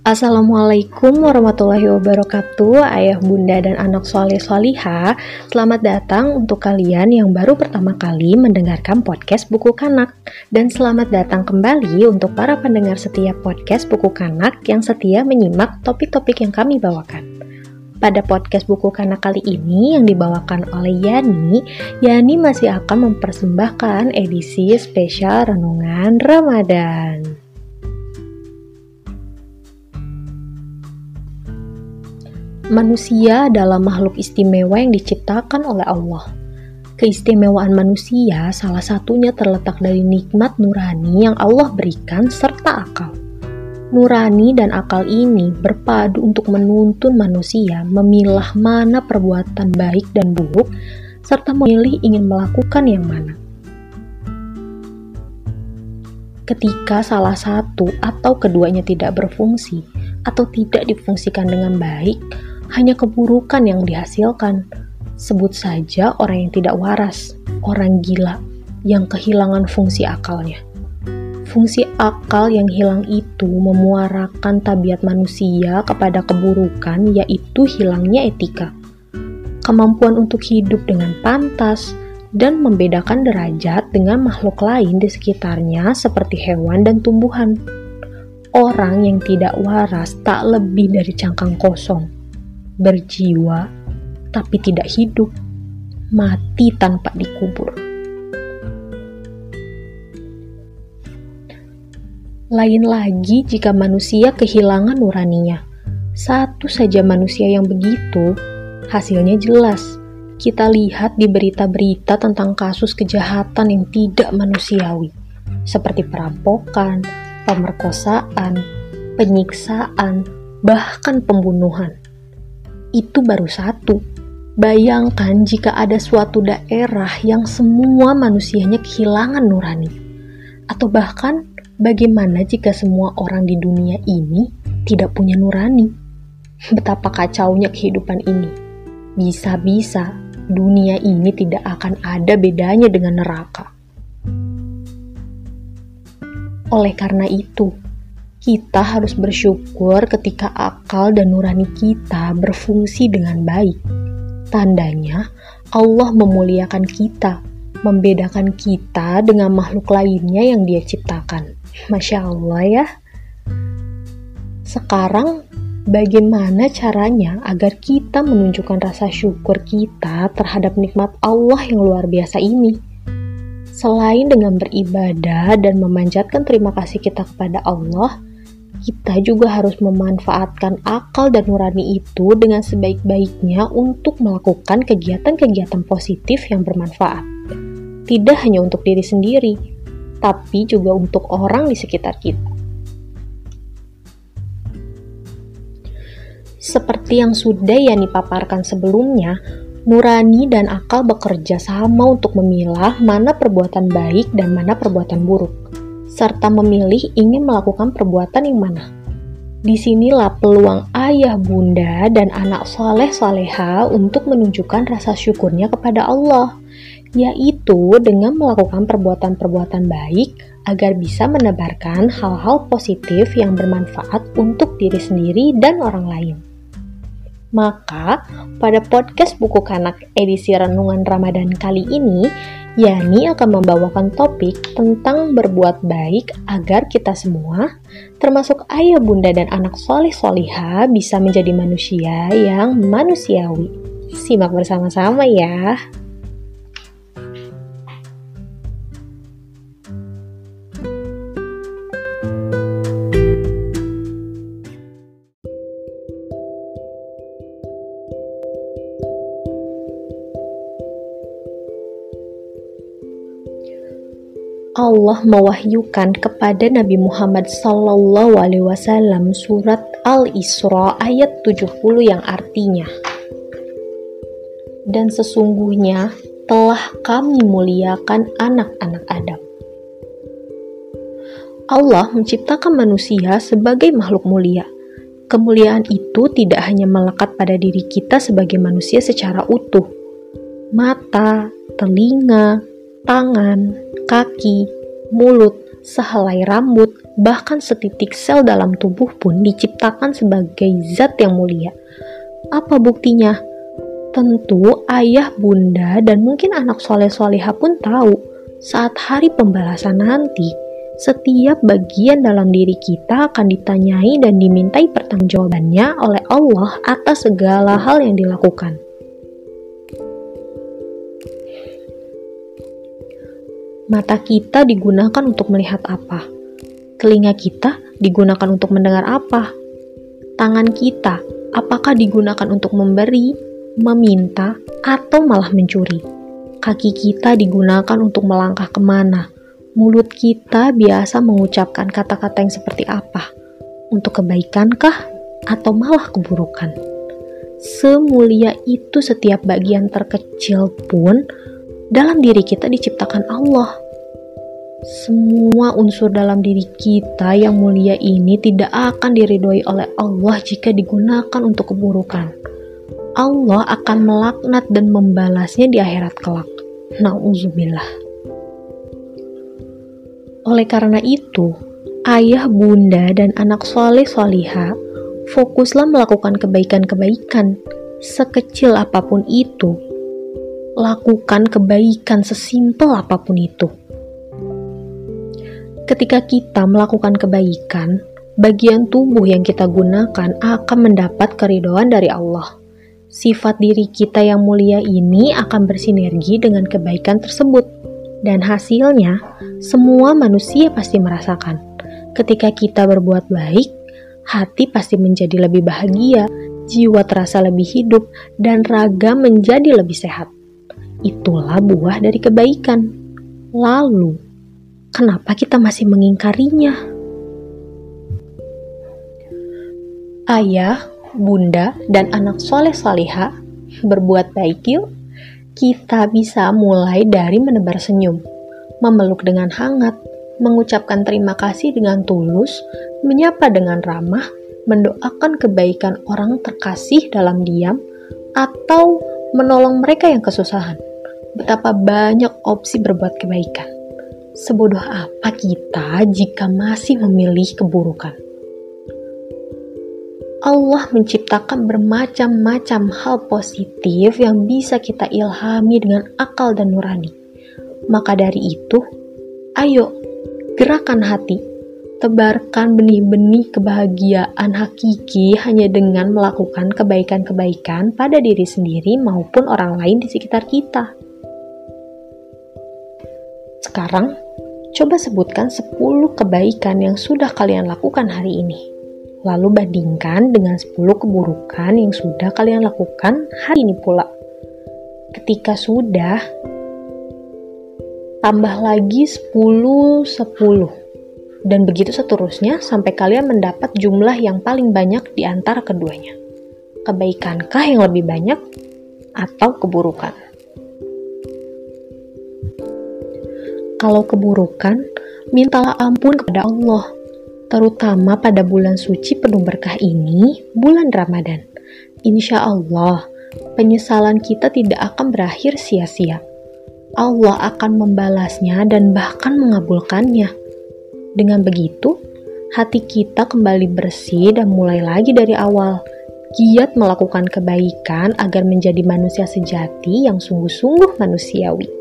Assalamualaikum warahmatullahi wabarakatuh Ayah bunda dan anak soleh soliha Selamat datang untuk kalian yang baru pertama kali mendengarkan podcast Buku Kanak. Dan selamat datang kembali untuk para pendengar setiap podcast Buku Kanak Yang setia menyimak topik-topik yang kami bawakan. Pada podcast buku kanak kali ini yang dibawakan oleh Yani, Yani masih akan mempersembahkan edisi spesial renungan Ramadan. Manusia adalah makhluk istimewa yang diciptakan oleh Allah. Keistimewaan manusia salah satunya terletak dari nikmat nurani yang Allah berikan serta akal. Nurani dan akal ini berpadu untuk menuntun manusia memilah mana perbuatan baik dan buruk, serta memilih ingin melakukan yang mana. Ketika salah satu atau keduanya tidak berfungsi atau tidak difungsikan dengan baik, hanya keburukan yang dihasilkan. Sebut saja orang yang tidak waras, orang gila yang kehilangan fungsi akalnya. Fungsi akal yang hilang itu memuarakan tabiat manusia kepada keburukan, yaitu hilangnya etika, kemampuan untuk hidup dengan pantas, dan membedakan derajat dengan makhluk lain di sekitarnya, seperti hewan dan tumbuhan. Orang yang tidak waras tak lebih dari cangkang kosong, berjiwa tapi tidak hidup, mati tanpa dikubur. Lain lagi jika manusia kehilangan nuraninya. Satu saja manusia yang begitu, hasilnya jelas. Kita lihat di berita-berita tentang kasus kejahatan yang tidak manusiawi, seperti perampokan, pemerkosaan, penyiksaan, bahkan pembunuhan. Itu baru satu. Bayangkan jika ada suatu daerah yang semua manusianya kehilangan nurani, atau bahkan Bagaimana jika semua orang di dunia ini tidak punya nurani? Betapa kacaunya kehidupan ini. Bisa-bisa dunia ini tidak akan ada bedanya dengan neraka. Oleh karena itu, kita harus bersyukur ketika akal dan nurani kita berfungsi dengan baik. Tandanya, Allah memuliakan kita, membedakan kita dengan makhluk lainnya yang Dia ciptakan. Masya Allah ya. Sekarang bagaimana caranya agar kita menunjukkan rasa syukur kita terhadap nikmat Allah yang luar biasa ini? Selain dengan beribadah dan memanjatkan terima kasih kita kepada Allah, kita juga harus memanfaatkan akal dan nurani itu dengan sebaik-baiknya untuk melakukan kegiatan-kegiatan positif yang bermanfaat. Tidak hanya untuk diri sendiri, tapi juga untuk orang di sekitar kita. Seperti yang sudah Yani paparkan sebelumnya, nurani dan akal bekerja sama untuk memilah mana perbuatan baik dan mana perbuatan buruk, serta memilih ingin melakukan perbuatan yang mana. Di sinilah peluang ayah, bunda, dan anak soleh soleha untuk menunjukkan rasa syukurnya kepada Allah yaitu dengan melakukan perbuatan-perbuatan baik agar bisa menebarkan hal-hal positif yang bermanfaat untuk diri sendiri dan orang lain. Maka, pada podcast Buku Kanak edisi Renungan Ramadan kali ini, Yani akan membawakan topik tentang berbuat baik agar kita semua, termasuk ayah, bunda, dan anak soleh soliha, bisa menjadi manusia yang manusiawi. Simak bersama-sama ya. Allah mewahyukan kepada Nabi Muhammad Sallallahu Alaihi Wasallam surat Al-Isra ayat 70 yang artinya Dan sesungguhnya telah kami muliakan anak-anak Adam. Allah menciptakan manusia sebagai makhluk mulia. Kemuliaan itu tidak hanya melekat pada diri kita sebagai manusia secara utuh. Mata, telinga, tangan, kaki, mulut, sehelai rambut, bahkan setitik sel dalam tubuh pun diciptakan sebagai zat yang mulia. Apa buktinya? Tentu ayah, bunda, dan mungkin anak soleh-soleha pun tahu saat hari pembalasan nanti, setiap bagian dalam diri kita akan ditanyai dan dimintai pertanggungjawabannya oleh Allah atas segala hal yang dilakukan. Mata kita digunakan untuk melihat apa? Telinga kita digunakan untuk mendengar apa? Tangan kita apakah digunakan untuk memberi, meminta, atau malah mencuri. Kaki kita digunakan untuk melangkah ke mana. Mulut kita biasa mengucapkan kata-kata yang seperti apa? Untuk kebaikankah atau malah keburukan? Semulia itu setiap bagian terkecil pun dalam diri kita diciptakan Allah. Semua unsur dalam diri kita yang mulia ini tidak akan diridhoi oleh Allah jika digunakan untuk keburukan. Allah akan melaknat dan membalasnya di akhirat kelak. Nauzubillah. Oleh karena itu, ayah, bunda, dan anak soleh soliha fokuslah melakukan kebaikan-kebaikan sekecil apa pun itu. Lakukan kebaikan sesimpel apa pun itu. Ketika kita melakukan kebaikan, bagian tubuh yang kita gunakan akan mendapat keridoan dari Allah sifat diri kita yang mulia ini akan bersinergi dengan kebaikan tersebut. Dan hasilnya, semua manusia pasti merasakan. Ketika kita berbuat baik, hati pasti menjadi lebih bahagia, jiwa terasa lebih hidup, dan raga menjadi lebih sehat. Itulah buah dari kebaikan. Lalu, kenapa kita masih mengingkarinya? Ayah bunda, dan anak soleh soleha berbuat baik yuk. Kita bisa mulai dari menebar senyum, memeluk dengan hangat, mengucapkan terima kasih dengan tulus, menyapa dengan ramah, mendoakan kebaikan orang terkasih dalam diam, atau menolong mereka yang kesusahan. Betapa banyak opsi berbuat kebaikan. Sebodoh apa kita jika masih memilih keburukan? Allah menciptakan bermacam-macam hal positif yang bisa kita ilhami dengan akal dan nurani. Maka dari itu, ayo gerakan hati, tebarkan benih-benih kebahagiaan hakiki hanya dengan melakukan kebaikan-kebaikan pada diri sendiri maupun orang lain di sekitar kita. Sekarang, coba sebutkan 10 kebaikan yang sudah kalian lakukan hari ini. Lalu bandingkan dengan 10 keburukan yang sudah kalian lakukan hari ini pula. Ketika sudah, tambah lagi 10 10 dan begitu seterusnya sampai kalian mendapat jumlah yang paling banyak di antara keduanya. Kebaikankah yang lebih banyak atau keburukan? Kalau keburukan, mintalah ampun kepada Allah terutama pada bulan suci penuh berkah ini, bulan Ramadan. Insya Allah, penyesalan kita tidak akan berakhir sia-sia. Allah akan membalasnya dan bahkan mengabulkannya. Dengan begitu, hati kita kembali bersih dan mulai lagi dari awal. Giat melakukan kebaikan agar menjadi manusia sejati yang sungguh-sungguh manusiawi.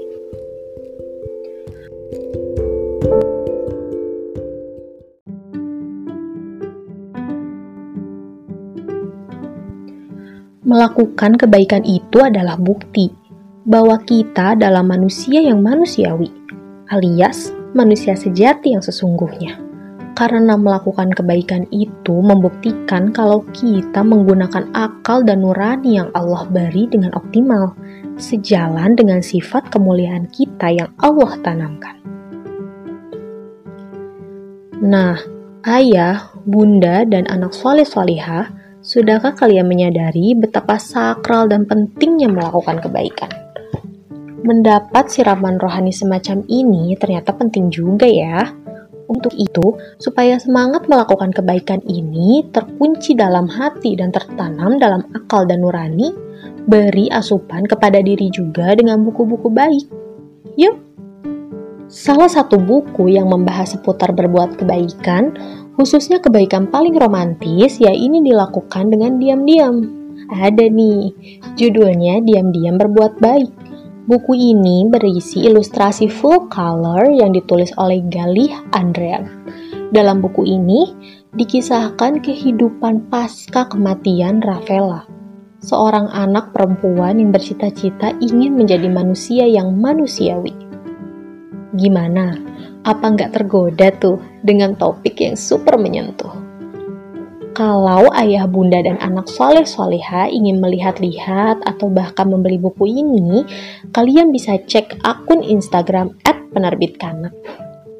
Melakukan kebaikan itu adalah bukti bahwa kita adalah manusia yang manusiawi, alias manusia sejati yang sesungguhnya. Karena melakukan kebaikan itu membuktikan kalau kita menggunakan akal dan nurani yang Allah beri dengan optimal, sejalan dengan sifat kemuliaan kita yang Allah tanamkan. Nah, ayah, bunda, dan anak soleh-solehah Sudahkah kalian menyadari betapa sakral dan pentingnya melakukan kebaikan? Mendapat siraman rohani semacam ini ternyata penting juga ya. Untuk itu, supaya semangat melakukan kebaikan ini terkunci dalam hati dan tertanam dalam akal dan nurani, beri asupan kepada diri juga dengan buku-buku baik. Yuk, Salah satu buku yang membahas seputar berbuat kebaikan, khususnya kebaikan paling romantis, ya ini dilakukan dengan diam-diam. Ada nih, judulnya Diam-diam Berbuat Baik. Buku ini berisi ilustrasi full color yang ditulis oleh Galih Andrea. Dalam buku ini, dikisahkan kehidupan pasca kematian Rafaela, seorang anak perempuan yang bercita-cita ingin menjadi manusia yang manusiawi. Gimana? Apa nggak tergoda tuh dengan topik yang super menyentuh? Kalau ayah bunda dan anak soleh soleha ingin melihat-lihat atau bahkan membeli buku ini, kalian bisa cek akun Instagram @penerbitkanak.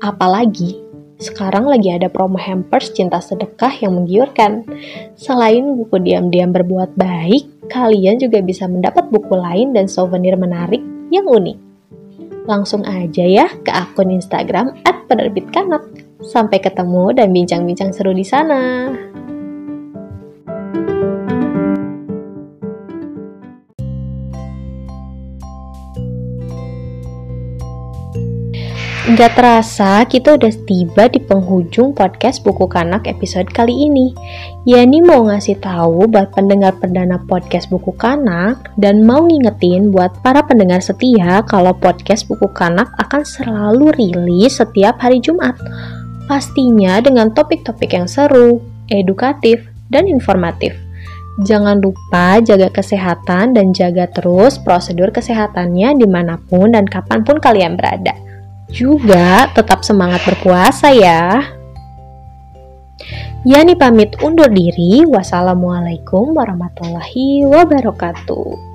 Apalagi sekarang lagi ada promo hampers cinta sedekah yang menggiurkan. Selain buku diam-diam berbuat baik, kalian juga bisa mendapat buku lain dan souvenir menarik yang unik langsung aja ya ke akun Instagram @penerbitkanak. Sampai ketemu dan bincang-bincang seru di sana. Gak terasa kita udah tiba di penghujung podcast Buku Kanak episode kali ini. Yani mau ngasih tahu buat pendengar perdana podcast Buku Kanak dan mau ngingetin buat para pendengar setia kalau podcast Buku Kanak akan selalu rilis setiap hari Jumat. Pastinya dengan topik-topik yang seru, edukatif, dan informatif. Jangan lupa jaga kesehatan dan jaga terus prosedur kesehatannya di mana pun dan kapan pun kalian berada. Juga tetap semangat berpuasa ya. Yani pamit undur diri. Wassalamualaikum warahmatullahi wabarakatuh.